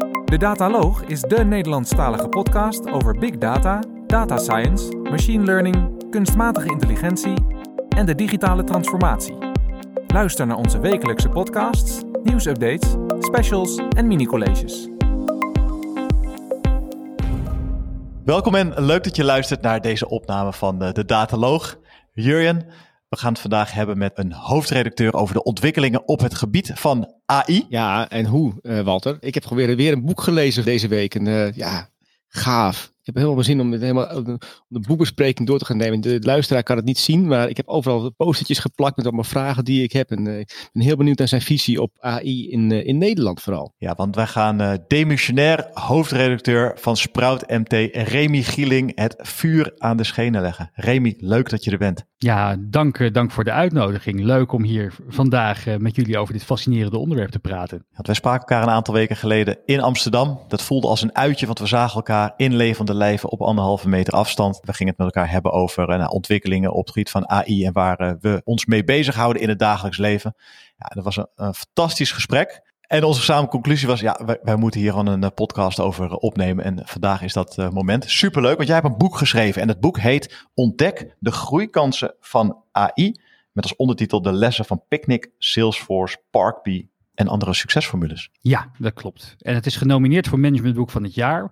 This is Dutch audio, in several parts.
De Dataloog is de Nederlandstalige podcast over big data, data science, machine learning, kunstmatige intelligentie en de digitale transformatie. Luister naar onze wekelijkse podcasts, nieuwsupdates, specials en mini-colleges. Welkom en leuk dat je luistert naar deze opname van de, de Dataloog. Jurjen, we gaan het vandaag hebben met een hoofdredacteur over de ontwikkelingen op het gebied van AI. Ja, en hoe, uh, Walter? Ik heb weer, weer een boek gelezen deze week. En uh, ja, gaaf. Ik heb helemaal zin om, helemaal, om de boekbespreking door te gaan nemen. De luisteraar kan het niet zien, maar ik heb overal postertjes geplakt met allemaal vragen die ik heb. En uh, ik ben heel benieuwd naar zijn visie op AI in, uh, in Nederland vooral. Ja, want wij gaan uh, demissionair hoofdredacteur van Sprout MT, Remy Gieling, het vuur aan de schenen leggen. Remy, leuk dat je er bent. Ja, dank, dank voor de uitnodiging. Leuk om hier vandaag met jullie over dit fascinerende onderwerp te praten. Want wij spraken elkaar een aantal weken geleden in Amsterdam. Dat voelde als een uitje, want we zagen elkaar in lijven op anderhalve meter afstand. We gingen het met elkaar hebben over uh, nou, ontwikkelingen op het gebied van AI en waar uh, we ons mee bezighouden in het dagelijks leven. Ja, dat was een, een fantastisch gesprek. En onze samen conclusie was, ja, wij, moeten hier gewoon een podcast over opnemen. En vandaag is dat moment. Superleuk, want jij hebt een boek geschreven. En het boek heet Ontdek de groeikansen van AI. Met als ondertitel de lessen van Picnic, Salesforce, Parkbee en andere succesformules. Ja, dat klopt. En het is genomineerd voor Managementboek van het jaar.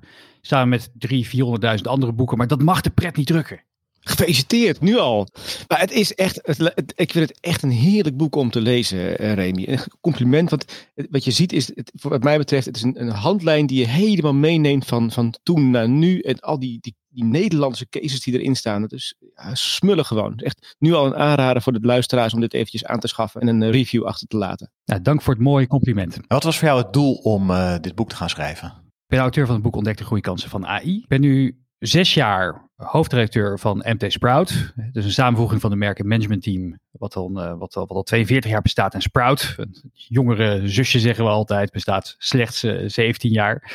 Samen met drie, 400.000 andere boeken. Maar dat mag de pret niet drukken. Gefeliciteerd, nu al. Maar het is echt, het, het, ik vind het echt een heerlijk boek om te lezen, uh, Remy. Een compliment, want het, wat je ziet is, het, wat mij betreft, het is een, een, handlijn die je helemaal meeneemt van, van toen naar nu. En al die, die, die Nederlandse cases die erin staan. Het is ja, smullen gewoon. Echt nu al een aanrader voor de luisteraars om dit eventjes aan te schaffen en een review achter te laten. Ja, dank voor het mooie compliment. Wat was voor jou het doel om uh, dit boek te gaan schrijven? Ben auteur van het boek Ontdek de groeikansen van AI. Ik ben nu zes jaar hoofdredacteur van MT Sprout. Dus een samenvoeging van de merken management team, wat al, uh, wat, al, wat al 42 jaar bestaat. En Sprout, een jongere zusje zeggen we altijd, bestaat slechts uh, 17 jaar.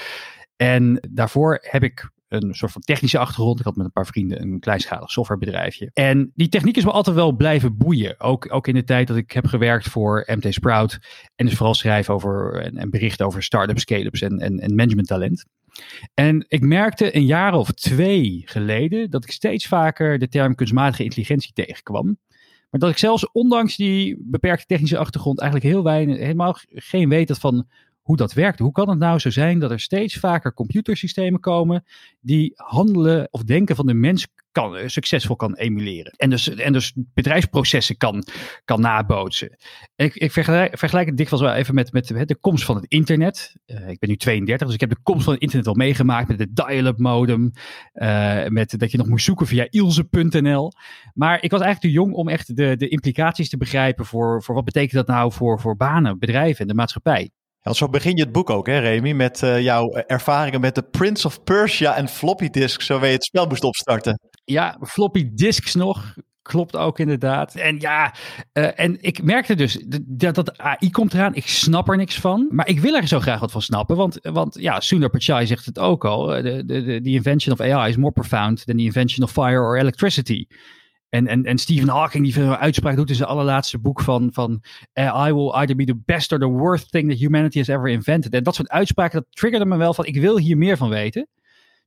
En daarvoor heb ik een soort van technische achtergrond. Ik had met een paar vrienden een kleinschalig softwarebedrijfje. En die techniek is me altijd wel blijven boeien. Ook, ook in de tijd dat ik heb gewerkt voor MT Sprout. En dus vooral schrijven over en, en berichten over start-ups, scale-ups en, en, en managementtalent. En ik merkte een jaar of twee geleden dat ik steeds vaker de term kunstmatige intelligentie tegenkwam. Maar dat ik zelfs ondanks die beperkte technische achtergrond eigenlijk heel weinig, helemaal geen weet had van hoe dat werkt. Hoe kan het nou zo zijn dat er steeds vaker computersystemen komen die handelen of denken van de mens kan, succesvol kan emuleren. En dus, en dus bedrijfsprocessen kan, kan nabootsen. Ik, ik vergelijk, het dikwijls wel even met, met de komst van het internet. Uh, ik ben nu 32, dus ik heb de komst van het internet al meegemaakt met de dial-up modem. Uh, met dat je nog moest zoeken via ilse.nl. Maar ik was eigenlijk te jong om echt de, de implicaties te begrijpen voor, voor wat betekent dat nou voor, voor banen, bedrijven en de maatschappij. Ja, zo begin je het boek ook, hè, Remy, met uh, jouw ervaringen met de Prince of Persia en floppy disk, zo je het spel moest opstarten. Ja, floppy disks nog. Klopt ook inderdaad. En ja, uh, en ik merkte dus dat, dat AI komt eraan. Ik snap er niks van. Maar ik wil er zo graag wat van snappen. Want, want ja, Sundar Pichai zegt het ook al. The, the, the invention of AI is more profound than the invention of fire or electricity. En, en, en Stephen Hawking, die een uitspraak doet in zijn allerlaatste boek van, van uh, I will either be the best or the worst thing that humanity has ever invented. En dat soort uitspraken, dat triggerde me wel van, ik wil hier meer van weten.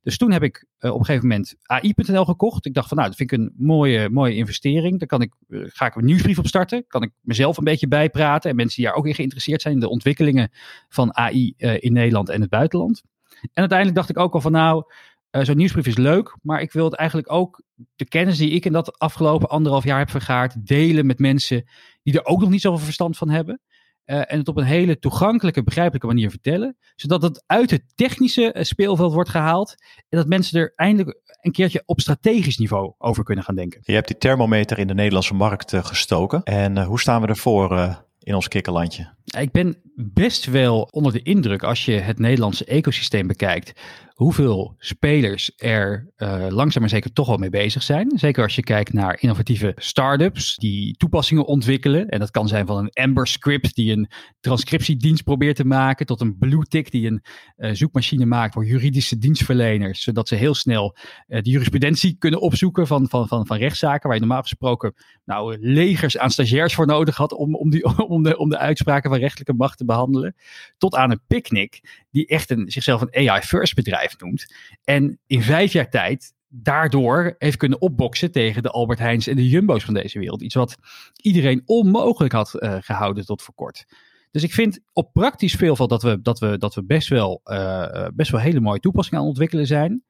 Dus toen heb ik uh, op een gegeven moment AI.nl gekocht. Ik dacht van, nou, dat vind ik een mooie, mooie investering. Daar kan ik, uh, ga ik een nieuwsbrief op starten. Kan ik mezelf een beetje bijpraten. En mensen die daar ook in geïnteresseerd zijn in de ontwikkelingen van AI in Nederland en het buitenland. En uiteindelijk dacht ik ook al van, nou, zo'n nieuwsbrief is leuk, maar ik wil het eigenlijk ook de kennis die ik in dat afgelopen anderhalf jaar heb vergaard, delen met mensen die er ook nog niet zoveel verstand van hebben. Uh, en het op een hele toegankelijke, begrijpelijke manier vertellen. Zodat het uit het technische speelveld wordt gehaald. En dat mensen er eindelijk een keertje op strategisch niveau over kunnen gaan denken. Je hebt die thermometer in de Nederlandse markt uh, gestoken. En hoe staan we ervoor in ons kikkerlandje? Ik ben best wel onder de indruk als je het Nederlandse ecosysteem bekijkt hoeveel spelers er uh, langzaam maar zeker toch wel mee bezig zijn. Zeker als je kijkt naar innovatieve start-ups die toepassingen ontwikkelen. En dat kan zijn van een Ember script die een transcriptiedienst probeert te maken, tot een BlueTick die een uh, zoekmachine maakt voor juridische dienstverleners, zodat ze heel snel uh, de jurisprudentie kunnen opzoeken van, van, van, van rechtszaken, waar je normaal gesproken nou, legers aan stagiairs voor nodig had om, om, die, om, de, om de uitspraken rechtelijke macht te behandelen. Tot aan een Picnic, die echt een, zichzelf een AI-first bedrijf noemt. En in vijf jaar tijd daardoor heeft kunnen opboksen tegen de Albert Heijns en de Jumbo's van deze wereld. Iets wat iedereen onmogelijk had uh, gehouden tot voor kort. Dus ik vind op praktisch veelveld dat we, dat we, dat we best, wel, uh, best wel hele mooie toepassingen aan het ontwikkelen zijn.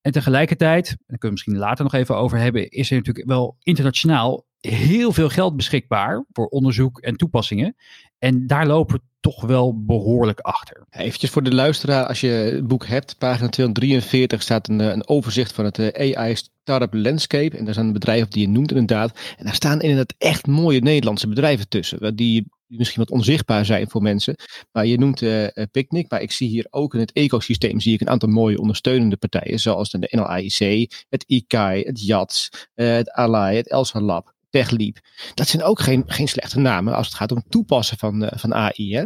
En tegelijkertijd, daar kunnen we misschien later nog even over hebben, is er natuurlijk wel internationaal heel veel geld beschikbaar voor onderzoek en toepassingen. En daar lopen we toch wel behoorlijk achter. Eventjes voor de luisteraar, als je het boek hebt, pagina 243 staat een, een overzicht van het eh, AI Startup Landscape. En daar zijn bedrijven die je noemt inderdaad. En daar staan inderdaad echt mooie Nederlandse bedrijven tussen. Die misschien wat onzichtbaar zijn voor mensen. Maar je noemt uh, Picnic, maar ik zie hier ook in het ecosysteem zie ik een aantal mooie ondersteunende partijen. Zoals de NLAIC, het ICAI, het JATS, het ALAI, het ELSA Lab. TechLeap. Dat zijn ook geen, geen slechte namen als het gaat om toepassen van, uh, van AI. Hè?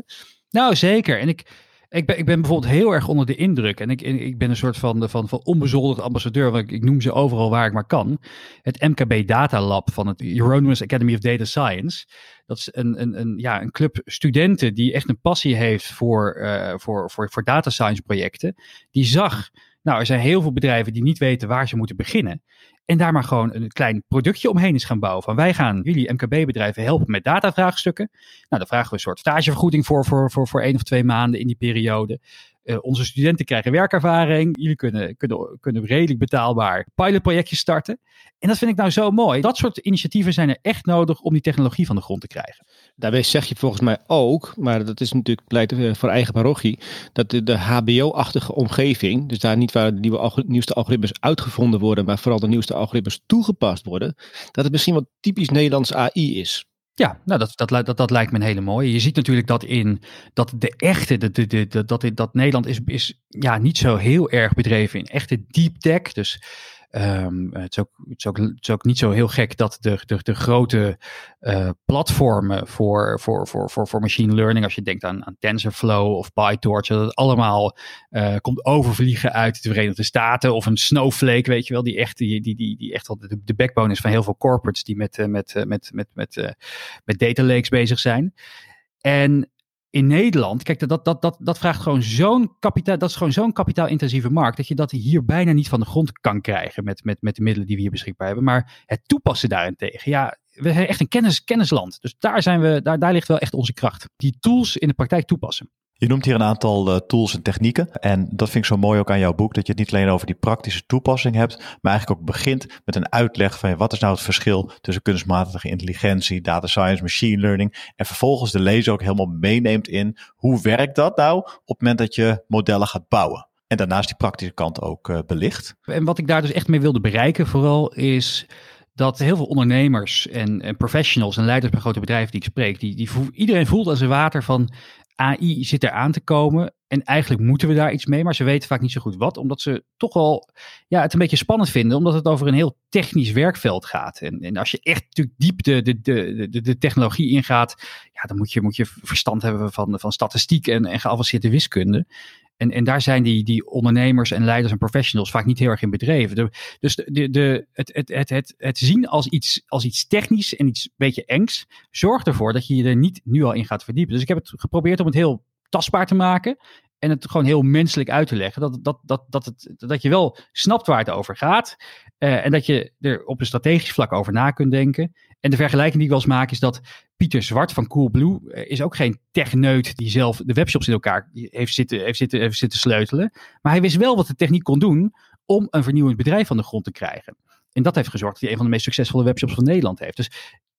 Nou, zeker. En ik, ik, ben, ik ben bijvoorbeeld heel erg onder de indruk. En ik, ik ben een soort van, van, van onbezoldigd ambassadeur. Want ik, ik noem ze overal waar ik maar kan. Het MKB Data Lab van het Euronymous Academy of Data Science. Dat is een, een, een, ja, een club studenten die echt een passie heeft voor, uh, voor, voor, voor data science projecten. Die zag, nou, er zijn heel veel bedrijven die niet weten waar ze moeten beginnen. En daar maar gewoon een klein productje omheen is gaan bouwen. Van wij gaan jullie MKB-bedrijven helpen met datavraagstukken. Nou, daar vragen we een soort stagevergoeding voor, voor, voor, voor één of twee maanden in die periode. Uh, onze studenten krijgen werkervaring. Jullie kunnen, kunnen, kunnen redelijk betaalbaar pilotprojectjes starten. En dat vind ik nou zo mooi. Dat soort initiatieven zijn er echt nodig om die technologie van de grond te krijgen. Daarbij zeg je volgens mij ook, maar dat is natuurlijk pleit eh, voor eigen parochie, dat de, HBO-achtige omgeving, dus daar niet waar de nieuwste algoritmes uitgevonden worden, maar vooral de nieuwste algoritmes toegepast worden, dat het misschien wat typisch Nederlands AI is. Ja, nou dat, dat, dat, dat lijkt me een hele mooie. Je ziet natuurlijk dat in dat de echte, de, de, de, dat, dat Nederland is, is ja, niet zo heel erg bedreven in echte deep tech. Dus Um, het, is ook, het, is ook, het, is ook, niet zo heel gek dat de, de, de grote uh, platformen voor, voor, voor, voor, voor machine learning, als je denkt aan, aan TensorFlow of PyTorch, dat het allemaal uh, komt overvliegen uit de Verenigde Staten of een Snowflake, weet je wel, die echt, die, die, die, echt wel de, backbone is van heel veel corporates die met, met, met, met, met, met, met data lakes bezig zijn. En in Nederland, kijk, dat, dat, dat, dat vraagt gewoon zo'n kapitaal, dat is gewoon zo'n kapitaalintensieve markt, dat je dat hier bijna niet van de grond kan krijgen met, met, met de middelen die we hier beschikbaar hebben. Maar het toepassen daarentegen, ja, we zijn echt een kennis, kennisland. Dus daar, zijn we, daar, daar ligt wel echt onze kracht. Die tools in de praktijk toepassen. Je noemt hier een aantal uh, tools en technieken. En dat vind ik zo mooi ook aan jouw boek, dat je het niet alleen over die praktische toepassing hebt, maar eigenlijk ook begint met een uitleg van wat is nou het verschil tussen kunstmatige intelligentie, data science, machine learning. En vervolgens de lezer ook helemaal meeneemt in hoe werkt dat nou op het moment dat je modellen gaat bouwen. En daarnaast die praktische kant ook uh, belicht. En wat ik daar dus echt mee wilde bereiken, vooral is dat heel veel ondernemers en, en, professionals en leiders bij grote bedrijven die ik spreek, die, die iedereen voelt als een water van AI zit er aan te komen. En eigenlijk moeten we daar iets mee, maar ze weten vaak niet zo goed wat. Omdat ze toch wel ja, het een beetje spannend vinden, omdat het over een heel technisch werkveld gaat. En, en als je echt natuurlijk diep de, de, de, de, de technologie ingaat, ja, dan moet je, moet je verstand hebben van, van statistiek en, en geavanceerde wiskunde. En, en daar zijn die, die ondernemers en leiders en professionals vaak niet heel erg in bedreven. dus de, de, het, het, het, het, het zien als iets, als iets technisch en iets beetje engs, zorgt ervoor dat je je er niet nu al in gaat verdiepen. Dus ik heb het geprobeerd om het heel tastbaar te maken. En het gewoon heel menselijk uit te leggen. Dat, dat, dat, dat, het, dat je wel snapt waar het over gaat. Uh, en dat je er op een strategisch vlak over na kunt denken. En de vergelijking die ik wel eens maak is dat Pieter Zwart van Coolblue uh, is ook geen techneut die zelf de webshops in elkaar heeft zitten, heeft, zitten, heeft zitten sleutelen. Maar hij wist wel wat de techniek kon doen om een vernieuwend bedrijf van de grond te krijgen. En dat heeft gezorgd dat hij een van de meest succesvolle webshops van Nederland heeft. Dus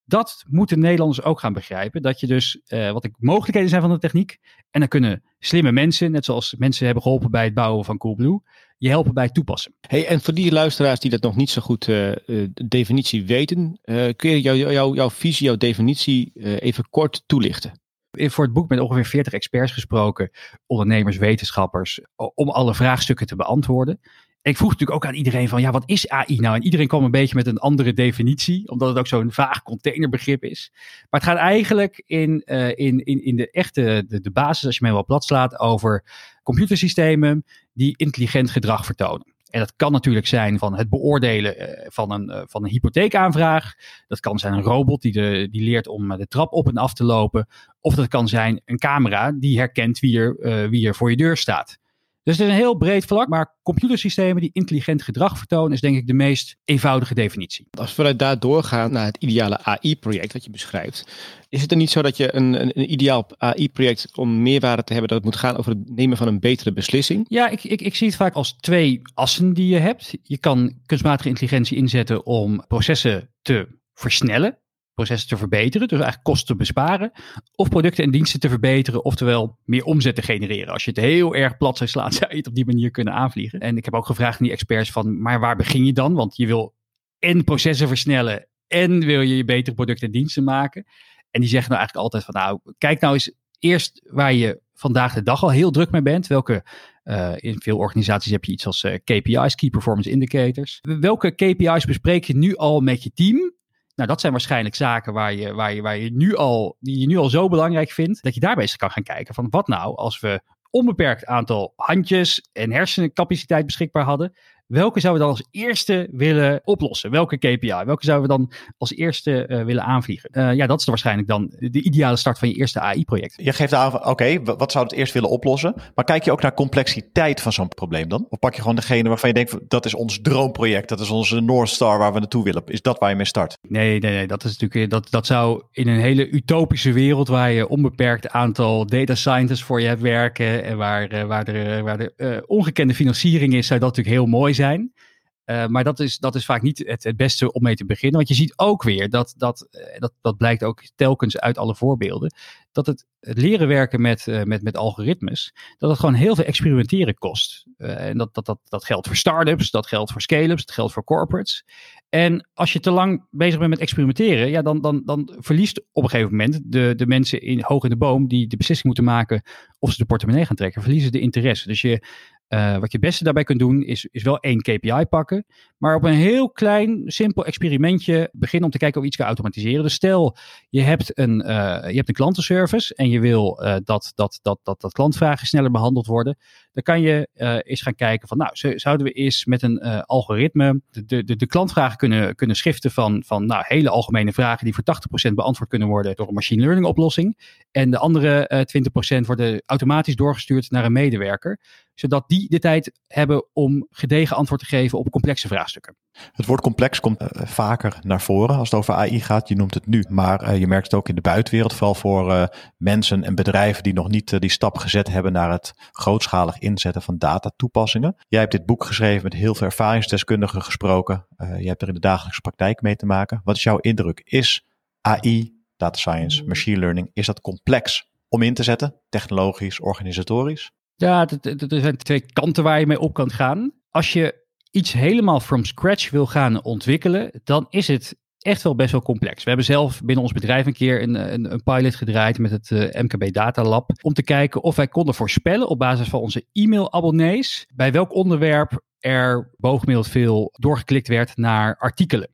dat moeten Nederlanders ook gaan begrijpen. Dat je dus, uh, wat de mogelijkheden zijn van de techniek. En dan kunnen slimme mensen, net zoals mensen hebben geholpen bij het bouwen van Coolblue, je helpen bij het toepassen. Hey, en voor die luisteraars die dat nog niet zo goed uh, de definitie weten, uh, kun je jou, jou, jouw visie, jouw definitie even kort toelichten? Voor het boek met ongeveer 40 experts gesproken, ondernemers, wetenschappers, om alle vraagstukken te beantwoorden ik vroeg natuurlijk ook aan iedereen van, ja, wat is AI nou? En iedereen kwam een beetje met een andere definitie, omdat het ook zo'n vaag containerbegrip is. Maar het gaat eigenlijk in, uh, in, in, in de echte, de, basis, als je mij wel plat slaat, over computersystemen die intelligent gedrag vertonen. En dat kan natuurlijk zijn van het beoordelen eh, van een, uh, van een hypotheekaanvraag. Dat kan zijn een robot die, de, die leert om de trap op en af te lopen. Of dat kan zijn een camera die herkent wie er, wie er voor je deur staat. Dus het is een heel breed vlak, maar computersystemen die intelligent gedrag vertonen is denk ik de meest eenvoudige definitie. Als we daar doorgaan naar het ideale AI-project dat je beschrijft, is het er niet zo dat je een, een, een ideaal AI-project om meerwaarde te hebben, dat het moet gaan over het nemen van een betere beslissing? Ja, ik, ik, ik zie het vaak als twee assen die je hebt. Je kan kunstmatige intelligentie inzetten om processen te versnellen processen te verbeteren, dus eigenlijk kosten te besparen, of producten en diensten te verbeteren, oftewel meer omzet te genereren. Als je het heel erg plat zou slaan, zou je het op die manier kunnen aanvliegen. En ik heb ook gevraagd aan die experts van, maar waar begin je dan? Want je wil en processen versnellen en wil je betere producten en diensten maken. En die zeggen nou eigenlijk altijd van, nou, kijk nou eens eerst waar je vandaag de dag al heel druk mee bent. Welke, uh, in veel organisaties heb je iets als uh, KPI's, Key Performance Indicators. Welke KPI's bespreek je nu al met je team? Nou, dat zijn waarschijnlijk zaken waar je, waar je, waar je nu al, die je nu al zo belangrijk vindt, dat je daarbij eens kan gaan kijken van wat nou als we onbeperkt aantal handjes en hersencapaciteit beschikbaar hadden, welke zouden we dan als eerste willen oplossen? Welke KPI? Welke zouden we dan als eerste uh, willen aanvliegen? Uh, ja, dat is waarschijnlijk dan de ideale start van je eerste AI-project. Je geeft aan, oké, okay, wat zou het eerst willen oplossen? Maar kijk je ook naar complexiteit van zo'n probleem dan? Of pak je gewoon degene waarvan je denkt, dat is ons droomproject, dat is onze North Star waar we naartoe willen? Is dat waar je mee start? Nee, nee, nee. Dat is natuurlijk, dat, dat zou in een hele utopische wereld waar je onbeperkt aantal data scientists voor je hebt werken en waar, waar er, waar er uh, ongekende financiering is, zou dat natuurlijk heel mooi zijn. Uh, maar dat is, dat is vaak niet het, beste om mee te beginnen. Want je ziet ook weer, dat, dat, dat, dat blijkt ook telkens uit alle voorbeelden, dat het, leren werken met, uh, met, met algoritmes, dat het gewoon heel veel experimenteren kost. En dat, dat, dat, dat geldt voor startups, dat geldt voor scale-ups, dat geldt voor corporates. En als je te lang bezig bent met experimenteren, ja, dan, dan, dan verliest op een gegeven moment de, de mensen in, hoog in de boom die de beslissing moeten maken of ze de portemonnee gaan trekken, verliezen de interesse. Dus je, uh, wat je het beste daarbij kunt doen, is, is wel één KPI pakken. Maar op een heel klein, simpel experimentje beginnen om te kijken of iets kan automatiseren. Dus stel, je hebt een, uh, je hebt een klantenservice en je wil uh, dat, dat, dat, dat, dat klantvragen sneller behandeld worden. Dan kan je eens gaan kijken van, nou, zouden we eens met een algoritme de, de, de klantvragen kunnen, kunnen schiften van, van nou, hele algemene vragen die voor 80% beantwoord kunnen worden door een machine learning oplossing. En de andere 20% worden automatisch doorgestuurd naar een medewerker zodat die de tijd hebben om gedegen antwoord te geven op complexe vraagstukken. Het woord complex komt uh, vaker naar voren als het over AI gaat. Je noemt het nu, maar uh, je merkt het ook in de buitenwereld, vooral voor uh, mensen en bedrijven die nog niet die stap gezet hebben naar het grootschalig inzetten van datatoepassingen. Jij hebt dit boek geschreven met heel veel ervaringsdeskundigen gesproken. je hebt er in de dagelijkse praktijk mee te maken. Wat is jouw indruk? Is AI, data science, machine learning, is dat complex om in te zetten, technologisch, organisatorisch? Ja, er zijn twee kanten waar je mee op kan gaan. Als je iets helemaal from scratch wil gaan ontwikkelen, dan is het echt wel best wel complex. We hebben zelf binnen ons bedrijf een keer een, een, een pilot gedraaid met het uh, MKB Data Lab. Om te kijken of wij konden voorspellen op basis van onze e-mail-abonnees bij welk onderwerp er bovengemiddeld veel doorgeklikt werd naar artikelen.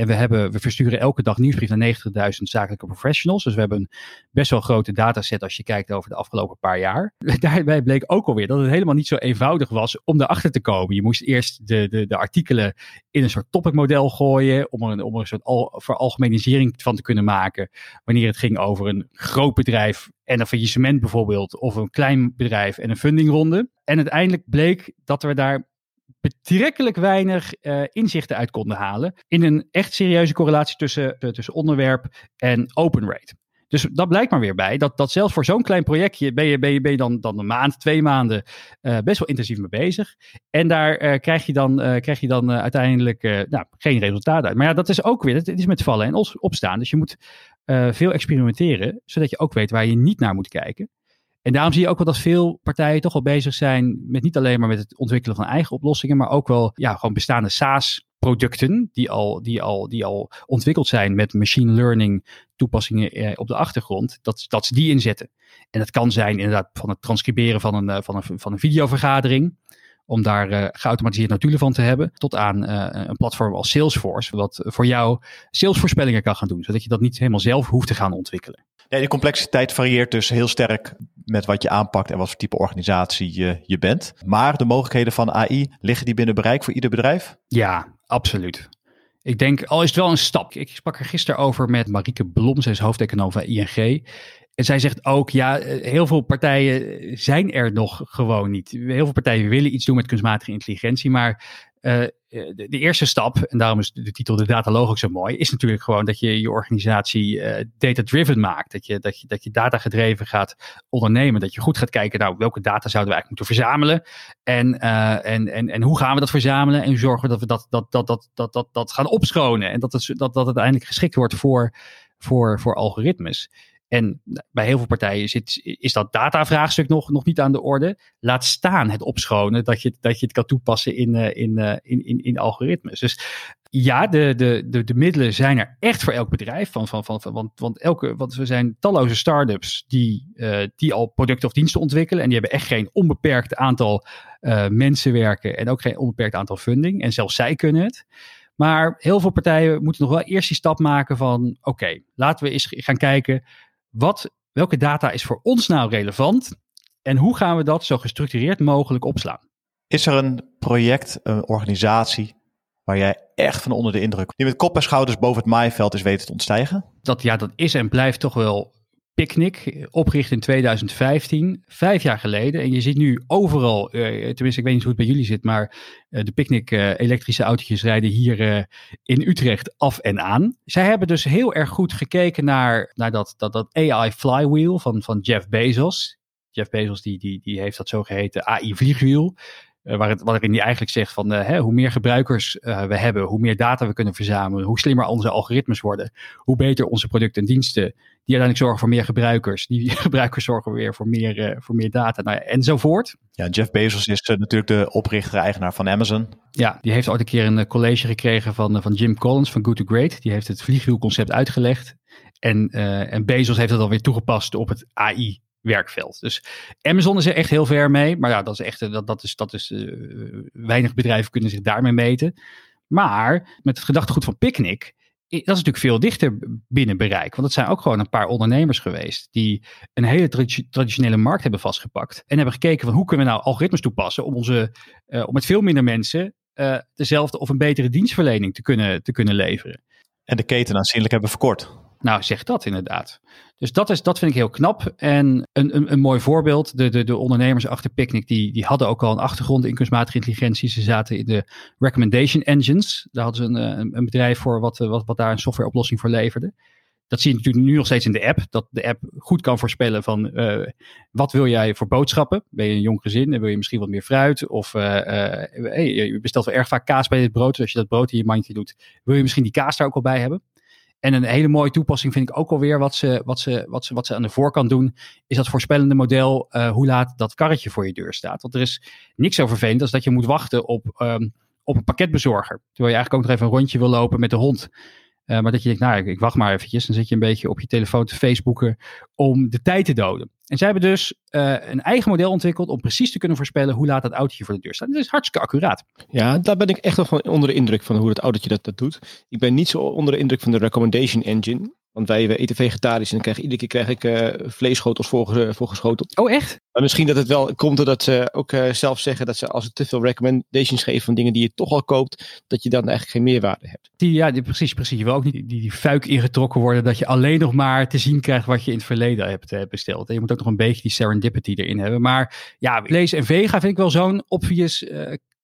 En we, hebben, we versturen elke dag nieuwsbrief naar 90.000 zakelijke professionals. Dus we hebben een best wel grote dataset als je kijkt over de afgelopen paar jaar. Daarbij bleek ook alweer dat het helemaal niet zo eenvoudig was om erachter te komen. Je moest eerst de, de, de artikelen in een soort topicmodel gooien. Om er, een, om een soort al, veralgemenisering van te kunnen maken. Wanneer het ging over een groot bedrijf en een faillissement bijvoorbeeld. Of een klein bedrijf en een fundingronde. En uiteindelijk bleek dat we daar betrekkelijk weinig uh, inzichten uit konden halen in een echt serieuze correlatie tussen, uh, tussen onderwerp en open rate. Dus dat blijkt maar weer bij dat, dat zelfs voor zo'n klein projectje ben je, ben je, ben dan, dan een maand, twee maanden uh, best wel intensief mee bezig. En daar krijg je dan, krijg je dan uiteindelijk nou, geen resultaat uit. Maar ja, dat is ook weer, het is met vallen en opstaan. Dus je moet veel experimenteren, zodat je ook weet waar je niet naar moet kijken. En daarom zie je ook wel dat veel partijen toch wel bezig zijn met niet alleen maar met het ontwikkelen van eigen oplossingen, maar ook wel ja, gewoon bestaande SaaS producten die al, die, al, die al ontwikkeld zijn met machine learning toepassingen eh, op de achtergrond, dat, dat ze die inzetten. En dat kan zijn inderdaad van het transcriberen van een, eh, van een, van een videovergadering, om daar uh, geautomatiseerd notulen van te hebben, tot aan uh, een platform als Salesforce, wat voor jou salesvoorspellingen kan gaan doen, zodat je dat niet helemaal zelf hoeft te gaan ontwikkelen. Nee, de complexiteit varieert dus heel sterk met wat je aanpakt en wat voor type organisatie je, je bent. Maar de mogelijkheden van AI, liggen die binnen bereik voor ieder bedrijf? Ja, absoluut. Ik denk, al is het wel een stap. Ik sprak er gisteren over met Marieke Blom, zij is hoofdeconoom van ING. En zij zegt ook, ja, heel veel partijen zijn er nog gewoon niet. Heel veel partijen willen iets doen met kunstmatige intelligentie, maar uh, de, eerste stap, en daarom is de, titel De Datalog ook zo mooi, is natuurlijk gewoon dat je je organisatie uh, data-driven maakt. Dat je, dat, je, dat je data-gedreven gaat ondernemen. Dat je goed gaat kijken, nou, welke data zouden we eigenlijk moeten verzamelen? En, en, en, en hoe gaan we dat verzamelen? En zorgen we dat we dat, dat, dat, dat, dat, dat, dat gaan opschonen? En dat het, dat, dat uiteindelijk geschikt wordt voor, voor, voor algoritmes. En bij heel veel partijen is dat datavraagstuk nog, nog niet aan de orde. Laat staan het opschonen dat je, dat je het kan toepassen in, uh, in, uh, in, in, in algoritmes. Dus ja, de, de, de, de middelen zijn er echt voor elk bedrijf. Van, van, van, van, want, want, elke, want we zijn talloze start-ups die, uh, die al producten of diensten ontwikkelen. En die hebben echt geen onbeperkt aantal mensen werken. En ook geen onbeperkt aantal funding. En zelfs zij kunnen het. Maar heel veel partijen moeten nog wel eerst die stap maken van... oké, laten we eens gaan kijken wat, welke data is voor ons nou relevant en hoe gaan we dat zo gestructureerd mogelijk opslaan? Is er een project, een organisatie waar jij echt van onder de indruk, die met kop en schouders boven het maaiveld is weten te ontstijgen? Dat, ja, dat is en blijft toch wel Picnic, opgericht in 2015, vijf jaar geleden. En je ziet nu overal, uh, tenminste ik weet niet hoe het bij jullie zit, maar uh, de Picnic uh, elektrische autootjes rijden hier in Utrecht af en aan. Zij hebben dus heel erg goed gekeken naar, naar dat, dat, dat AI flywheel van, van Jeff Bezos. Jeff Bezos die, die, die heeft dat zogeheten AI vliegwiel. Uh, waar het, waarin hij eigenlijk zegt van uh, hè, hoe meer gebruikers uh, we hebben, hoe meer data we kunnen verzamelen, hoe slimmer onze algoritmes worden, hoe beter onze producten en diensten, die uiteindelijk zorgen voor meer gebruikers, die gebruikers zorgen weer voor meer, voor meer data nou, enzovoort. Ja, Jeff Bezos is natuurlijk de oprichter-eigenaar van Amazon. Ja, die heeft ooit een keer een college gekregen van, van Jim Collins van Good to Great. Die heeft het vliegwielconcept uitgelegd. En, en Bezos heeft het dan weer toegepast op het AI werkveld. Dus Amazon is er echt heel ver mee. Maar ja, dat is echt, dat, dat is, dat is uh, weinig bedrijven kunnen zich daarmee meten. Maar met het gedachtegoed van Picnic, dat is natuurlijk veel dichter binnen bereik. Want het zijn ook gewoon een paar ondernemers geweest die een hele traditionele markt hebben vastgepakt. En hebben gekeken van hoe kunnen we nou algoritmes toepassen om, onze, uh, om met veel minder mensen uh, dezelfde of een betere dienstverlening te kunnen, te kunnen leveren. En de keten aanzienlijk hebben verkort. Nou, zeg dat inderdaad. Dus dat, is, dat vind ik heel knap. En een, een, een mooi voorbeeld, de, de, de ondernemers achter Picnic, die, die hadden ook al een achtergrond in kunstmatige intelligentie. Ze zaten in de recommendation engines. Daar hadden ze een, een, een bedrijf voor wat, wat, wat daar een softwareoplossing voor leverde. Dat zie je natuurlijk nu nog steeds in de app. Dat de app goed kan voorspellen van uh, wat wil jij voor boodschappen? Ben je een jong gezin en wil je misschien wat meer fruit? Of hey, je bestelt wel erg vaak kaas bij dit brood. Dus als je dat brood in je mandje doet, wil je misschien die kaas daar ook al bij hebben? En een hele mooie toepassing vind ik ook alweer wat ze, wat ze, wat ze, wat ze aan de voorkant doen, is dat voorspellende model uh, hoe laat dat karretje voor je deur staat. Want er is niks zo vervelend als dat je moet wachten op, um, op een pakketbezorger. Terwijl je eigenlijk ook nog even een rondje wil lopen met de hond. Uh, maar dat je denkt, nou, ik, wacht maar eventjes. Dan zit je een beetje op je telefoon te Facebooken om de tijd te doden. En zij hebben dus uh, een eigen model ontwikkeld om precies te kunnen voorspellen hoe laat dat autootje voor de deur staat. Dat is hartstikke accuraat. Ja, daar ben ik echt van onder de indruk van hoe het autootje dat, dat doet. Ik ben niet zo onder de indruk van de recommendation engine. Want wij eten vegetarisch en dan krijg, iedere keer krijg ik uh, vleesschotels voorgeschoteld. Oh, echt? Maar misschien dat het wel komt doordat ze ook uh, zelf zeggen dat ze als ze te veel recommendations geven van dingen die je toch al koopt, dat je dan eigenlijk geen meerwaarde hebt. Die, ja, die, precies, precies. Je wil ook niet die, die fuik ingetrokken worden dat je alleen nog maar te zien krijgt wat je in het verleden hebt uh, besteld. En je moet ook nog een beetje die serendipity erin hebben. Maar ja, vlees en vega vind ik wel zo'n obvious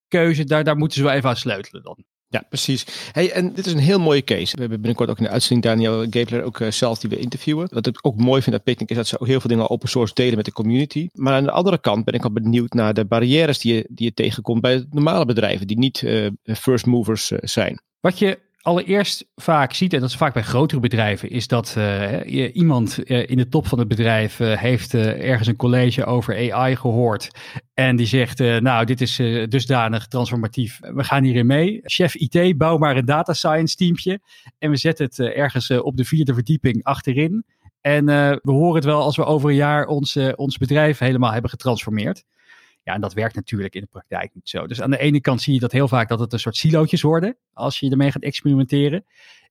keuze. Daar, daar moeten ze wel even aan sleutelen dan. Ja, precies. Hey, en dit is een heel mooie case. We hebben binnenkort ook in de uitzending Daniel Gabler ook uh, zelf die we interviewen. Wat ik ook mooi vind aan Picnic is dat ze ook heel veel dingen open source delen met de community. Maar aan de andere kant ben ik al benieuwd naar de barrières die je, die je tegenkomt bij normale bedrijven die niet uh, first movers uh, zijn. Wat je allereerst vaak ziet, en dat is vaak bij grotere bedrijven, is dat uh, iemand uh, in de top van het bedrijf uh, heeft ergens een college over AI gehoord. En die zegt, nou, dit is dusdanig transformatief. We gaan hierin mee. Chef IT, bouw maar een data science teampje. En we zetten het ergens op de vierde verdieping achterin. En we horen het wel als we over een jaar ons, ons bedrijf helemaal hebben getransformeerd. Ja, en dat werkt natuurlijk in de praktijk niet zo. Dus aan de ene kant zie je dat heel vaak dat het een soort silootjes worden als je ermee gaat experimenteren.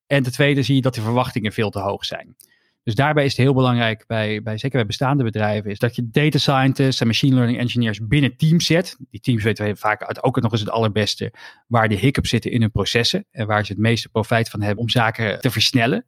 En ten tweede zie je dat de verwachtingen veel te hoog zijn. Dus daarbij is het heel belangrijk, bij, bij, zeker bij bestaande bedrijven, is dat je data scientists en machine learning engineers binnen teams zet. Die teams weten we vaak ook nog eens het allerbeste waar de hiccups zitten in hun processen en waar ze het meeste profijt van hebben om zaken te versnellen.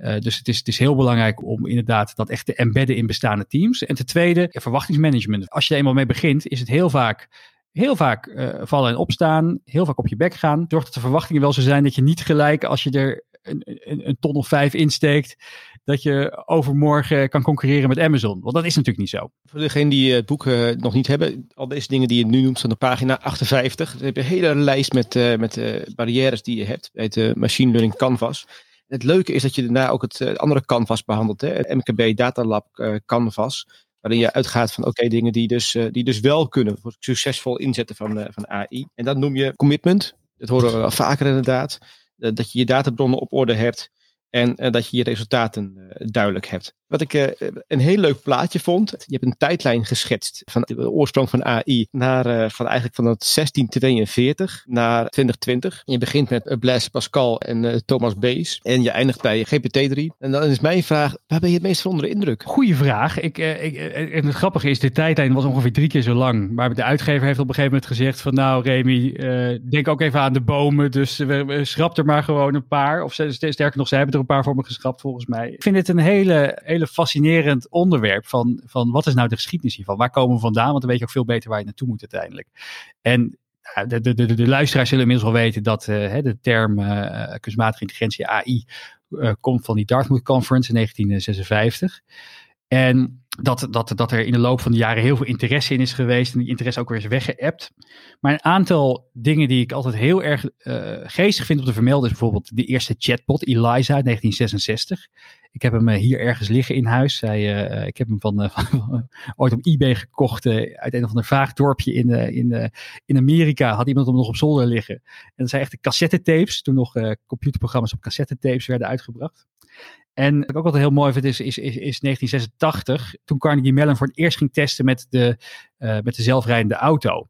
Uh, dus het is, het is heel belangrijk om inderdaad dat echt te embedden in bestaande teams. En ten tweede, verwachtingsmanagement. Als je er eenmaal mee begint, is het heel vaak heel vaak uh, vallen en opstaan, heel vaak op je bek gaan. Zorg dat de verwachtingen wel zo zijn dat je niet gelijk als je er een, een, een, ton of vijf insteekt, dat je overmorgen kan concurreren met Amazon. Want dat is natuurlijk niet zo. Voor degenen die het boek nog niet hebben, al deze dingen die je nu noemt staan op pagina 58. Dan heb je een hele lijst met, met barrières die je hebt bij het Machine Learning Canvas. Het leuke is dat je daarna ook het andere canvas behandelt. Hè? Het MKB Data Lab canvas. Waarin je uitgaat van oké, dingen die dus, uh, die dus wel kunnen voor succesvol inzetten van, van AI. En dat noem je commitment. Dat horen we wel vaker inderdaad. Dat je je databronnen op orde hebt. En dat je je resultaten duidelijk hebt. Wat ik uh, een heel leuk plaatje vond. Je hebt een tijdlijn geschetst van de oorsprong van AI naar uh, van eigenlijk van het 1642 naar 2020. je begint met Blaise Pascal en Thomas Bayes. En je eindigt bij GPT-3. En dan is mijn vraag, waar ben je het meest van onder de indruk? Goeie vraag. Ik, en het grappige is, de tijdlijn was ongeveer drie keer zo lang. Maar de uitgever heeft op een gegeven moment gezegd van nou Remy, denk ook even aan de bomen. Dus we, schrap er maar gewoon een paar. Of sterker nog, zij hebben er een paar voor me geschrapt volgens mij. Ik vind het een hele fascinerend onderwerp van, van wat is nou de geschiedenis hiervan? Waar komen we vandaan? Want dan weet je ook veel beter waar je naartoe moet uiteindelijk. En de, de, de, de luisteraars zullen inmiddels wel weten dat uh, de term uh, kunstmatige intelligentie AI uh, komt van die Dartmouth Conference in 1956. En dat, dat, dat er in de loop van de jaren heel veel interesse in is geweest. En die interesse ook weer is weggeëpt. Maar een aantal dingen die ik altijd heel erg uh, geestig vind om te vermelden. is bijvoorbeeld de eerste chatbot, Eliza, uit 1966. Ik heb hem uh, hier ergens liggen in huis. Hij, uh, ik heb hem van, van ooit op eBay gekocht. uit een of ander vaag dorpje in, in, in Amerika. Had iemand hem nog op zolder liggen. En dat zijn echt cassettetapes. Toen nog computerprogramma's op cassettetapes werden uitgebracht. En wat ook altijd heel mooi vind is, is, is, is 1986, toen Carnegie Mellon voor het eerst ging testen met de, met de zelfrijdende auto.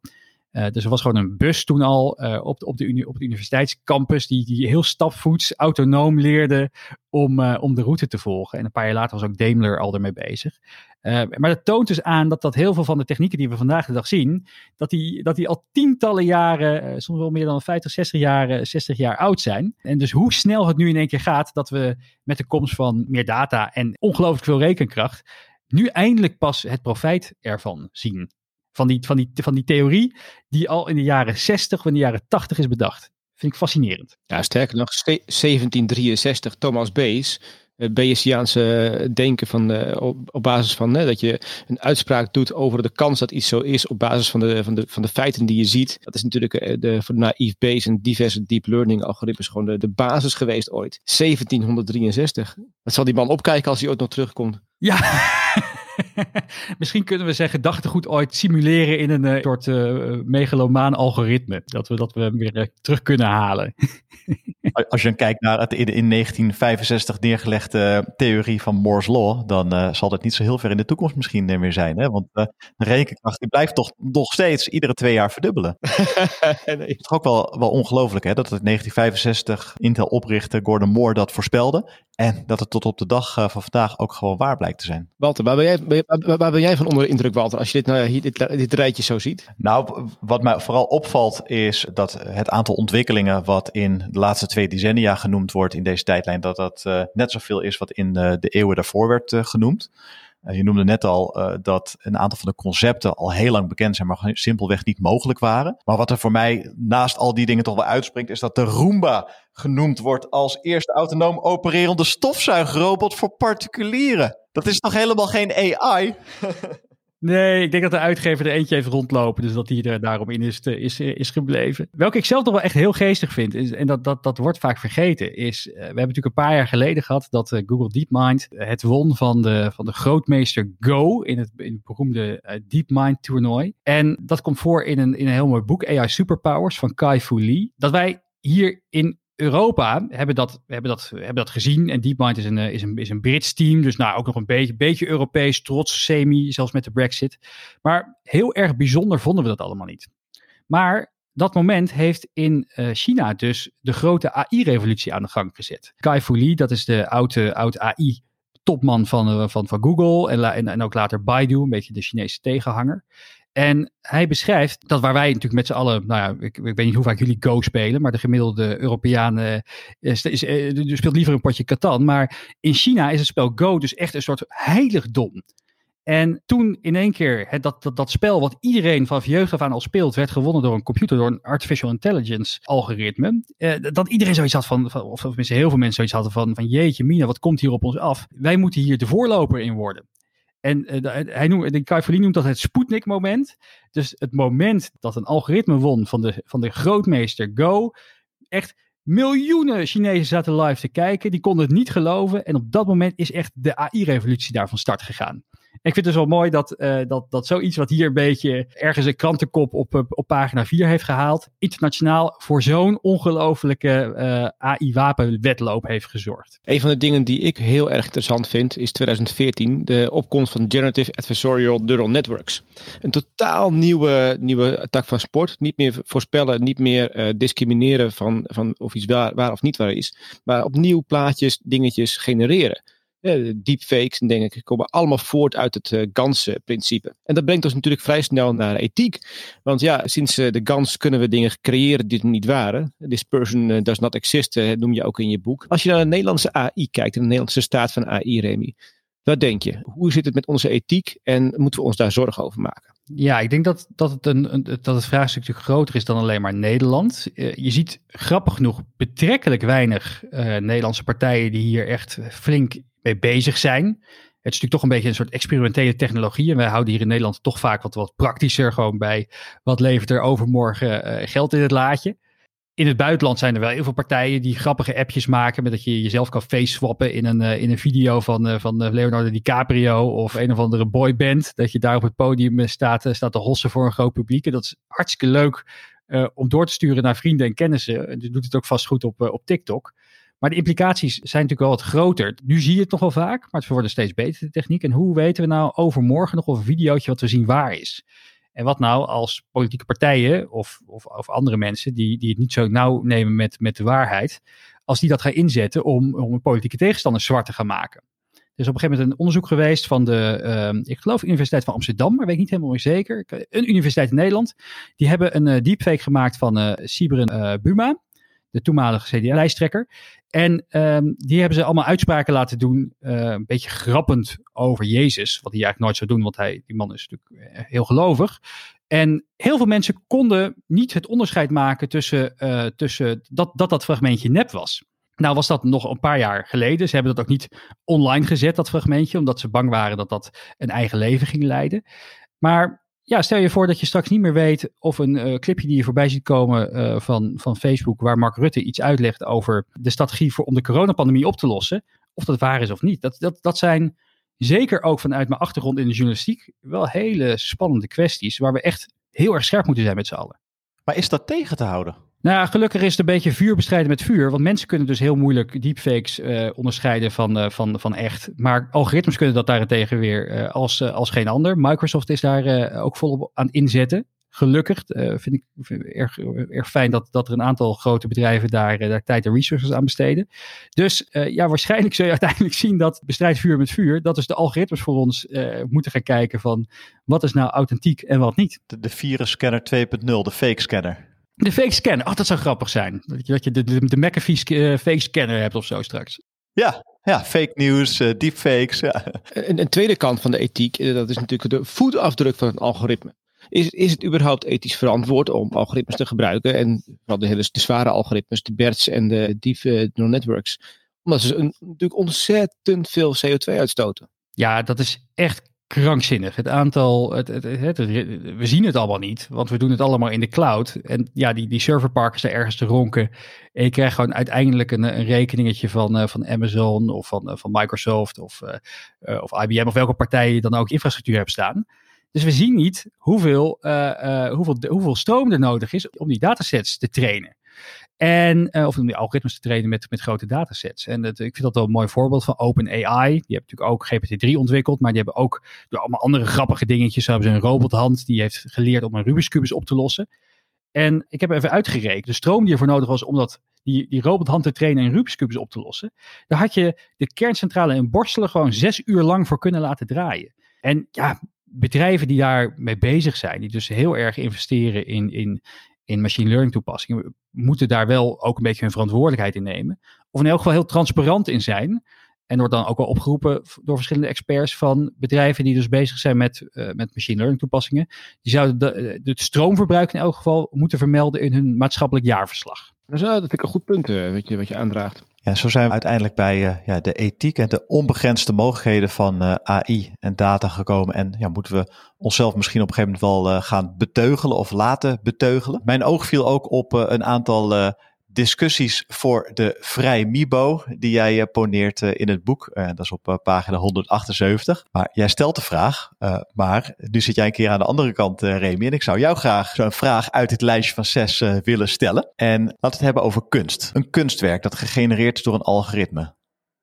Uh, dus er was gewoon een bus toen al uh, op, de, op, de op het universiteitscampus die, die heel stapvoets autonoom leerde om, uh, om de route te volgen. En een paar jaar later was ook Daimler al ermee bezig. maar dat toont dus aan dat, dat heel veel van de technieken die we vandaag de dag zien, dat die, dat die al tientallen jaren, soms wel meer dan 50, 60 jaar, 60 jaar oud zijn. En dus hoe snel het nu in één keer gaat dat we met de komst van meer data en ongelooflijk veel rekenkracht nu eindelijk pas het profijt ervan zien. Van die, van, die, van die theorie die al in de jaren 60 of in de jaren 80 is bedacht. Vind ik fascinerend. Ja, sterker nog, 1763 Thomas Bayes, het Bayesiaanse denken van, uh, op, basis van uh, dat je een uitspraak doet over de kans dat iets zo is op basis van de, van de, van de feiten die je ziet. Dat is natuurlijk de, voor de naïef Bayes en diverse deep learning algoritmes gewoon de, de basis geweest ooit. 1763. Wat zal die man opkijken als hij ooit nog terugkomt? Ja. Misschien kunnen we zijn gedachtegoed ooit simuleren in een uh, soort uh, megalomaan algoritme. Dat we, dat we hem weer uh, terug kunnen halen. Als je dan kijkt naar het in 1965 neergelegde theorie van Moore's Law, dan zal dat niet zo heel ver in de toekomst misschien meer zijn. Hè? Want de rekenkracht die blijft toch nog steeds iedere twee jaar verdubbelen. nee. Het is ook wel, wel ongelooflijk hè, dat het 1965 Intel oprichter Gordon Moore dat voorspelde. En dat het tot op de dag van vandaag ook gewoon waar blijkt te zijn. Walter, waar ben jij waar, ben jij van onder de indruk, Walter, als je dit, nou, dit, dit rijtje zo ziet? Nou, wat mij vooral opvalt is dat het aantal ontwikkelingen wat in de laatste twee decennia genoemd wordt in deze tijdlijn, dat dat uh, net zoveel is wat in uh, de eeuwen daarvoor werd uh, genoemd. Je noemde net al dat een aantal van de concepten al heel lang bekend zijn, maar simpelweg niet mogelijk waren. Maar wat er voor mij naast al die dingen toch wel uitspringt, is dat de Roomba genoemd wordt als eerste autonoom opererende stofzuigrobot voor particulieren. Dat is toch helemaal geen AI? Nee, ik denk dat de uitgever er eentje heeft rondlopen. Dus dat hij er daarom in is, is, is gebleven. Welke ik zelf toch wel echt heel geestig vind. En dat, dat, dat wordt vaak vergeten. Is, uh, we hebben natuurlijk een paar jaar geleden gehad dat Google DeepMind het won van de, van de grootmeester Go. In het, in beroemde DeepMind toernooi. En dat komt voor in een, in een heel mooi boek. AI Superpowers van Kai Fu Lee. Dat wij hier in Europa hebben dat, hebben, dat, hebben dat gezien. En DeepMind is een, eh, is, een, is een Brits team. Dus nou ook nog een beetje, beetje Europees, trots, semi, zelfs met de Brexit. Maar heel erg bijzonder vonden we dat allemaal niet. Maar dat moment heeft in uh, China dus de grote AI-revolutie aan de gang gezet. Kai Fu Lee, dat is de oude, oude AI topman van, van, van Google en, en, en ook later Baidu, een beetje de Chinese tegenhanger. En hij beschrijft dat waar wij natuurlijk met z'n allen, nou ja, ik, ik, weet niet hoe vaak jullie Go spelen, maar de gemiddelde Europeaan is, is, is, speelt liever een potje Catan. Maar in China is het spel Go dus echt een soort heiligdom. En toen in één keer dat, dat, spel wat iedereen van jeugd af aan al speelt, werd gewonnen door een computer, door een artificial intelligence algoritme. Eh, dat iedereen zoiets had van, van, of tenminste heel veel mensen zoiets hadden van, van jeetje mina, wat komt hier op ons af? Wij moeten hier de voorloper in worden. En uh, hij noemt, de noemt dat het Sputnik-moment. Dus het moment dat een algoritme won van de, van de grootmeester Go. Echt miljoenen Chinezen zaten live te kijken. Die konden het niet geloven. En op dat moment is echt de AI-revolutie daar van start gegaan ik vind het dus wel mooi dat, uh, dat, dat zoiets wat hier een beetje ergens een krantenkop op, eh, op pagina 4 heeft gehaald, internationaal voor zo'n ongelofelijke uh, eh, AI-wapenwetloop heeft gezorgd. Een van de dingen die ik heel erg interessant vind is 2014 de opkomst van Generative Adversarial Neural Networks. Een totaal nieuwe, nieuwe tak van sport. Niet meer voorspellen, niet meer discrimineren van, van of iets waar, waar of niet waar is, maar opnieuw plaatjes, dingetjes genereren deepfakes en dingen komen allemaal voort uit het uh, GANS-principe. En dat brengt ons natuurlijk vrij snel naar ethiek. Want ja, sinds uh, de GANS kunnen we dingen creëren die er niet waren. This person does not exist, noem je ook in je boek. Als je naar de Nederlandse AI kijkt, de Nederlandse staat van AI, Remy. Wat denk je? Hoe zit het met onze ethiek en moeten we ons daar zorgen over maken? Ja, ik denk dat, dat, het, een, dat het vraagstuk groter is dan alleen maar Nederland. je ziet grappig genoeg betrekkelijk weinig Nederlandse partijen die hier echt flink mee bezig zijn. Het is natuurlijk toch een beetje een soort experimentele technologie. En wij houden hier in Nederland toch vaak wat, wat praktischer. Gewoon bij wat levert er overmorgen uh, geld in het laadje. In het buitenland zijn er wel heel veel partijen die grappige appjes maken. Met dat je jezelf kan face swappen in een, uh, in een video van, uh, van Leonardo DiCaprio of een of andere boyband. Dat je daar op het podium staat, staat te hossen voor een groot publiek. En dat is hartstikke leuk om door te sturen naar vrienden en kennissen. Je doet het ook vast goed op, op TikTok. Maar de implicaties zijn natuurlijk wel wat groter. Nu zie je het nog wel vaak, maar het wordt steeds beter, de techniek. En hoe weten we nou overmorgen nog of een videootje wat we zien waar is? En wat nou als politieke partijen of, of, of andere mensen die, die het niet zo nauw nemen met, met de waarheid, als die dat gaan inzetten om, om een politieke tegenstander zwart te gaan maken? Er is op een gegeven moment een onderzoek geweest van de, uh, ik geloof, Universiteit van Amsterdam, maar weet ik niet helemaal zeker. Een universiteit in Nederland. Die hebben een uh, deepfake gemaakt van uh, Buma, de toenmalige CDA-lijsttrekker. En um, die hebben ze allemaal uitspraken laten doen, uh, een beetje grappend over Jezus. Wat hij eigenlijk nooit zou doen, want hij, die man is natuurlijk eh, heel gelovig. En heel veel mensen konden niet het onderscheid maken tussen, uh, tussen dat, dat dat fragmentje nep was. Nou was dat nog een paar jaar geleden. Ze hebben dat ook niet online gezet, dat fragmentje, omdat ze bang waren dat dat een eigen leven ging leiden. Maar ja, stel je voor dat je straks niet meer weet of een uh, clipje die je voorbij ziet komen uh, van, van Facebook, waar Mark Rutte iets uitlegt over de strategie voor, om de coronapandemie op te lossen, of dat waar is of niet. Dat, dat, dat zijn zeker ook vanuit mijn achtergrond in de journalistiek wel hele spannende kwesties waar we echt heel erg scherp moeten zijn met z'n allen. Maar is dat tegen te houden? Nou ja, gelukkig is het een beetje vuur bestrijden met vuur. Want mensen kunnen dus heel moeilijk deepfakes uh, onderscheiden van, uh, van, van echt. Maar algoritmes kunnen dat daarentegen weer uh, als, als geen ander. Microsoft is daar ook volop aan inzetten. Gelukkig vind ik erg, erg fijn dat, dat er een aantal grote bedrijven daar, daar tijd en resources aan besteden. Dus ja, waarschijnlijk zul je uiteindelijk zien dat bestrijd vuur met vuur. Dat is de algoritmes voor ons moeten gaan kijken van wat is nou authentiek en wat niet. De, de virus scanner 2.0, de fake scanner. De fake scanner. Oh, dat zou grappig zijn. Dat je, dat je de, de, de McAfee uh, fake scanner hebt of zo straks. Ja, ja fake news, uh, deepfakes. Ja. Een, een, tweede kant van de ethiek, eh, dat is natuurlijk de voetafdruk van het algoritme. Is, is het überhaupt ethisch verantwoord om algoritmes te gebruiken? En vooral de hele de zware algoritmes, de BERTs en de deep neural networks. Omdat ze een, natuurlijk ontzettend veel CO2 uitstoten. Ja, dat is echt krankzinnig. Het aantal, het, we zien het allemaal niet, want we doen het allemaal in de cloud. En ja, die, die serverparken zijn ergens te ronken. En je krijgt gewoon uiteindelijk een, een rekeningetje van, uh, van Amazon of van, uh, van Microsoft of, uh, of IBM of welke partij je dan ook infrastructuur hebt staan. Dus we zien niet hoeveel, hoeveel, hoeveel stroom er nodig is om die datasets te trainen. En, uh, of om die algoritmes te trainen met, met grote datasets. En dat, ik vind dat wel een mooi voorbeeld van OpenAI. Die hebben natuurlijk ook GPT-3 ontwikkeld, maar die hebben ook allemaal andere grappige dingetjes. Zo hebben ze een robothand die heeft geleerd om een Rubik's Cubus op te lossen. En ik heb even uitgerekend, de stroom die ervoor nodig was om dat die, die robothand te trainen en Rubik's Cubes op te lossen. Daar had je de kerncentrale in Borstelen gewoon zes uur lang voor kunnen laten draaien. En ja, bedrijven die daarmee bezig zijn, die dus heel erg investeren in, in, in machine learning toepassingen, moeten daar wel ook een beetje hun verantwoordelijkheid in nemen. Of in elk geval heel transparant in zijn. En wordt dan ook wel opgeroepen door verschillende experts van bedrijven die dus bezig zijn met, uh, met machine learning toepassingen. Die zouden de, het stroomverbruik in elk geval moeten vermelden in hun maatschappelijk jaarverslag. Dat vind ik een goed punt uh, wat, je, wat je aandraagt. Ja, zo zijn we uiteindelijk bij uh, ja, de ethiek en de onbegrensde mogelijkheden van uh, AI en data gekomen. En ja, moeten we onszelf misschien op een gegeven moment wel uh, gaan beteugelen of laten beteugelen. Mijn oog viel ook op een aantal discussies voor de Vrij Mibo, die jij uh, poneert uh, in het boek. Uh, dat is op pagina 178. Maar jij stelt de vraag, maar nu zit jij een keer aan de andere kant, Remy. En ik zou jou graag zo'n vraag uit dit lijstje van zes willen stellen. En laten we het hebben over kunst. Een kunstwerk dat gegenereerd is door een algoritme.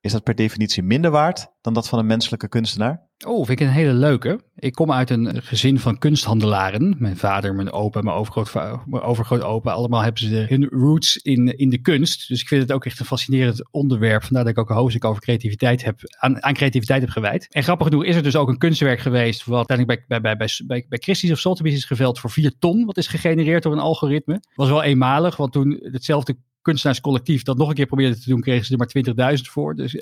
Is dat per definitie minder waard dan dat van een menselijke kunstenaar? Oh, vind ik een hele leuke. Ik kom uit een gezin van kunsthandelaren. Mijn vader, mijn opa, mijn overgroot, mijn overgrootopa. Allemaal hebben ze hun roots in, in de kunst. Dus ik vind het ook echt een fascinerend onderwerp. Vandaar dat ik ook een hoofdstuk over creativiteit heb, aan, aan creativiteit heb gewijd. En grappig genoeg is er dus ook een kunstwerk geweest. Wat uiteindelijk bij, bij, bij, bij, bij Christie's of Sotheby's is geveld voor 4 ton. Wat is gegenereerd door een algoritme. Was wel eenmalig, want toen hetzelfde kunstenaarscollectief dat nog een keer probeerde te doen, kregen ze er maar 20.000 voor. Dus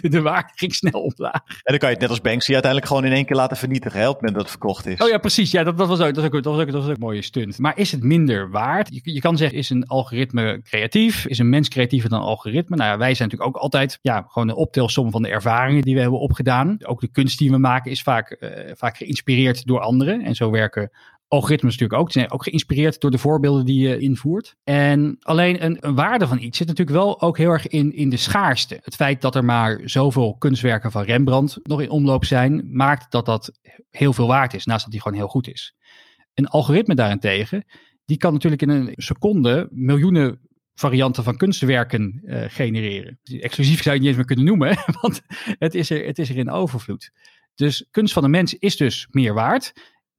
de, de, waarde ging snel omlaag. En dan kan je het net als Banksy uiteindelijk gewoon in één keer laten vernietigen, hè, op het moment dat het verkocht is. Oh ja, precies. Ja, dat, dat, was, ook, dat, was, ook, dat, was, ook, dat was ook een mooie stunt. Maar is het minder waard? Je, je kan zeggen, is een algoritme creatief? Is een mens creatiever dan een algoritme? Nou ja, wij zijn natuurlijk ook altijd ja, gewoon een optelsom van de ervaringen die we hebben opgedaan. Ook de kunst die we maken is vaak, uh, vaak geïnspireerd door anderen. En zo werken algoritmes natuurlijk ook. Zijn ook geïnspireerd door de voorbeelden die je invoert. En alleen een, waarde van iets zit natuurlijk wel ook heel erg in, in de schaarste. Het feit dat er maar zoveel kunstwerken van Rembrandt nog in omloop zijn, maakt dat dat heel veel waard is, naast dat die gewoon heel goed is. Een algoritme daarentegen, die kan natuurlijk in een seconde miljoenen varianten van kunstwerken uh, genereren. Exclusief zou je niet eens meer kunnen noemen, want het is, er, het is er in overvloed. Dus kunst van de mens is dus meer waard.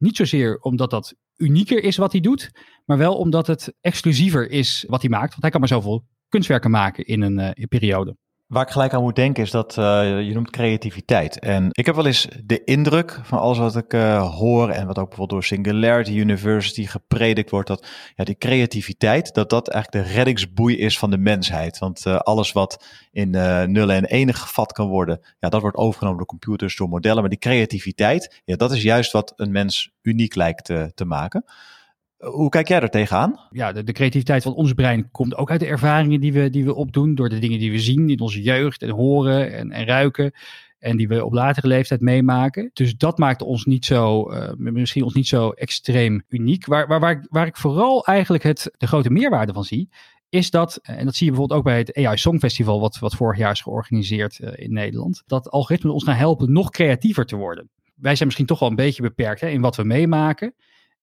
Niet zozeer omdat dat unieker is wat hij doet, maar wel omdat het exclusiever is wat hij maakt. Want hij kan maar zoveel kunstwerken maken in een, in periode. Waar ik gelijk aan moet denken is dat uh, je noemt creativiteit. En ik heb wel eens de indruk van alles wat ik uh, hoor en wat ook bijvoorbeeld door Singularity University gepredikt wordt, dat ja, die creativiteit, dat dat eigenlijk de reddingsboei is van de mensheid. Want uh, alles wat in nullen en enen gevat kan worden, ja, dat wordt overgenomen door computers, door modellen. Maar die creativiteit, ja, dat is juist wat een mens uniek lijkt te maken. Hoe kijk jij er tegenaan? Ja, de, creativiteit van ons brein komt ook uit de ervaringen die we, die we opdoen. Door de dingen die we zien in onze jeugd en horen en, en ruiken. En die we op latere leeftijd meemaken. Dus dat maakt ons niet zo, uh, misschien ons niet zo extreem uniek. Waar, waar, waar, ik vooral eigenlijk het, de grote meerwaarde van zie, is dat, en dat zie je bijvoorbeeld ook bij het AI Songfestival, wat, wat vorig jaar is georganiseerd uh, in Nederland, dat algoritmen ons gaan helpen nog creatiever te worden. Wij zijn misschien toch wel een beetje beperkt hè, in wat we meemaken.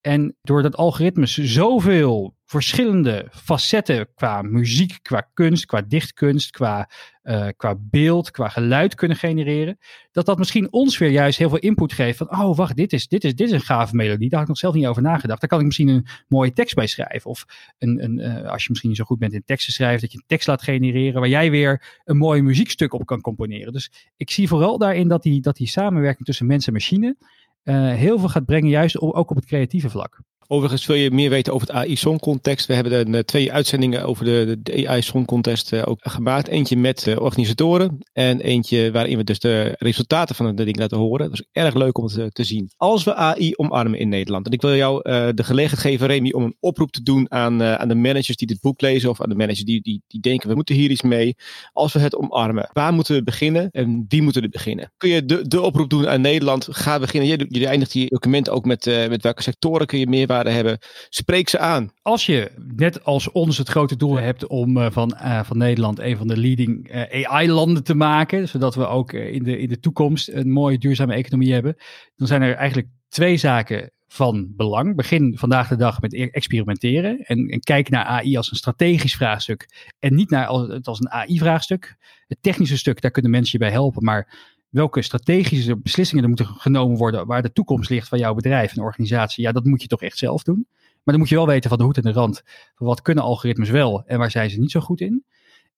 En doordat algoritmes zoveel verschillende facetten qua muziek, qua kunst, qua dichtkunst, qua, uh, qua beeld, qua geluid kunnen genereren, dat dat misschien ons weer juist heel veel input geeft van, oh wacht, dit is, dit is, dit is een gave melodie, daar had ik nog zelf niet over nagedacht. Daar kan ik misschien een mooie tekst bij schrijven. Of een, een, uh, als je misschien niet zo goed bent in teksten schrijven, dat je een tekst laat genereren waar jij weer een mooi muziekstuk op kan componeren. Dus ik zie vooral daarin dat die, dat die samenwerking tussen mens en machine heel veel gaat brengen, juist ook op het creatieve vlak. Overigens wil je meer weten over het AI Song Contest. We hebben er eh, twee uitzendingen over de, AI Song Contest uh, ook gemaakt. Eentje met uh, organisatoren en eentje waarin we dus de resultaten van de ding laten horen. Dat is erg leuk om het te zien. Als we AI omarmen in Nederland. En ik wil jou de gelegenheid geven, Remy, om een oproep te doen aan, aan de managers die dit boek lezen. Of aan de managers die, die, die denken, we moeten hier iets mee. Als we het omarmen, waar moeten we beginnen en wie moeten we beginnen? Kun je de, de oproep doen aan Nederland? Ga beginnen. Je eindigt die document ook met, met welke sectoren kun je meerwaarde hebben. Spreek ze aan. Als je net als ons het grote doel hebt om uh, van, uh, van Nederland een van de leading eh, AI-landen te maken, zodat we ook in, de, in de toekomst een mooie duurzame economie hebben, dan zijn er eigenlijk twee zaken van belang. Begin vandaag de dag met e-, experimenteren en, en kijk naar AI als een strategisch vraagstuk en niet naar als, het als een AI-vraagstuk. Het technische stuk, daar kunnen mensen je bij helpen, maar welke strategische beslissingen er moeten genomen worden waar de toekomst ligt van jouw bedrijf en organisatie, ja, dat moet je toch echt zelf doen. Maar dan moet je wel weten van de hoed en de rand. Wat kunnen algoritmes wel en waar zijn ze niet zo goed in.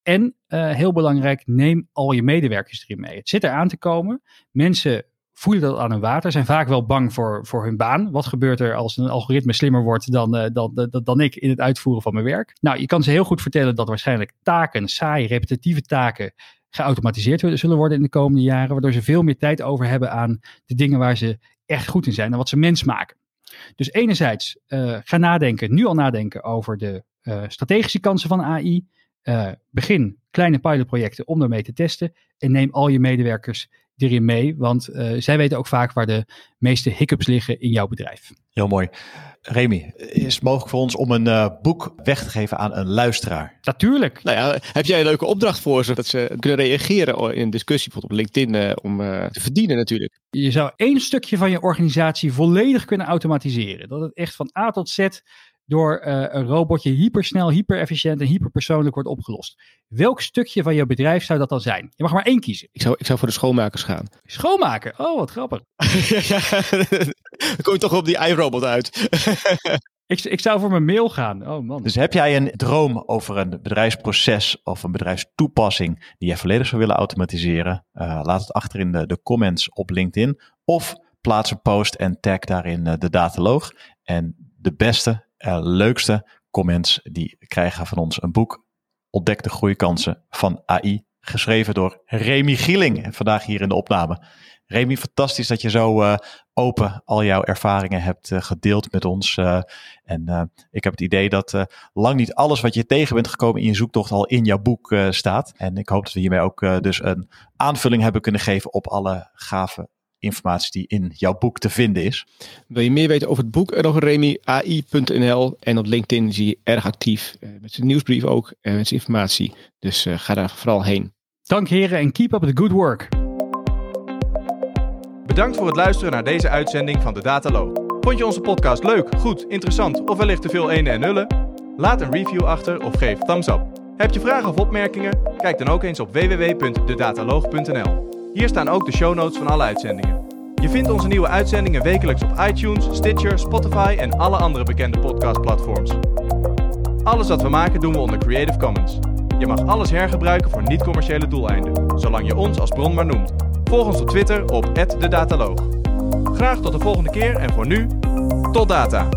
En uh, heel belangrijk, neem al je medewerkers erin mee. Het zit eraan te komen. Mensen voelen dat aan hun water, zijn vaak wel bang voor, voor hun baan. Wat gebeurt er als een algoritme slimmer wordt dan, uh, dan, dan, dan ik in het uitvoeren van mijn werk? Nou, je kan ze heel goed vertellen dat waarschijnlijk taken, saai, repetitieve taken, geautomatiseerd zullen worden in de komende jaren, waardoor ze veel meer tijd over hebben aan de dingen waar ze echt goed in zijn en wat ze mens maken. Dus enerzijds uh, ga nadenken, nu al nadenken over de uh, strategische kansen van AI. Uh, begin kleine pilotprojecten om daarmee te testen en neem al je medewerkers erin mee, want zij weten ook vaak waar de meeste hiccups liggen in jouw bedrijf. Heel mooi. Remy, is het mogelijk voor ons om een uh, boek weg te geven aan een luisteraar? Natuurlijk. Nou ja, heb jij een leuke opdracht voor ze dat ze kunnen reageren in een discussie, bijvoorbeeld op LinkedIn, uh, om uh, te verdienen natuurlijk? Je zou één stukje van je organisatie volledig kunnen automatiseren. Dat het echt van A tot Z door uh, een robotje hypersnel, hyperefficiënt en hyperpersoonlijk wordt opgelost. Welk stukje van je bedrijf zou dat dan zijn? Je mag maar één kiezen. Ik zou, ik zou voor de schoonmakers gaan. Schoonmaker? Oh, wat grappig. dan kom je toch op die iRobot uit. ik, ik zou voor mijn mail gaan. Oh man. Dus heb jij een droom over een bedrijfsproces of een bedrijfstoepassing die je volledig zou willen automatiseren? Uh, laat het achter in de, de comments op LinkedIn. Of plaats een post en tag daarin uh, de dataloog. En de beste uh, leukste comments die krijgen van ons een boek. Ontdek de groeikansen van AI. Geschreven door Remy Gieling. Vandaag hier in de opname. Remy, fantastisch dat je zo uh, open al jouw ervaringen hebt uh, gedeeld met ons. En ik heb het idee dat lang niet alles wat je tegen bent gekomen in je zoektocht al in jouw boek staat. En ik hoop dat we hiermee ook dus een aanvulling hebben kunnen geven op alle gave informatie die in jouw boek te vinden is. Wil je meer weten over het boek? Nog Remy, AI.nl en op LinkedIn zie je erg actief. Uh, met zijn nieuwsbrief ook en met zijn informatie. Dus uh, ga daar vooral heen. Dank heren en keep up the good work. Bedankt voor het luisteren naar deze uitzending van de Dataloog. Vond je onze podcast leuk, goed, interessant of wellicht te veel ene en nullen? Laat een review achter of geef thumbs up. Heb je vragen of opmerkingen? Kijk dan ook eens op www.dedataloog.nl. Hier staan ook de show notes van alle uitzendingen. Je vindt onze nieuwe uitzendingen wekelijks op iTunes, Stitcher, Spotify en alle andere bekende podcastplatforms. Alles wat we maken doen we onder Creative Commons. Je mag alles hergebruiken voor niet-commerciële doeleinden, zolang je ons als bron maar noemt. Volg ons op Twitter op @dedataloog. Graag tot de volgende keer en voor nu, tot data!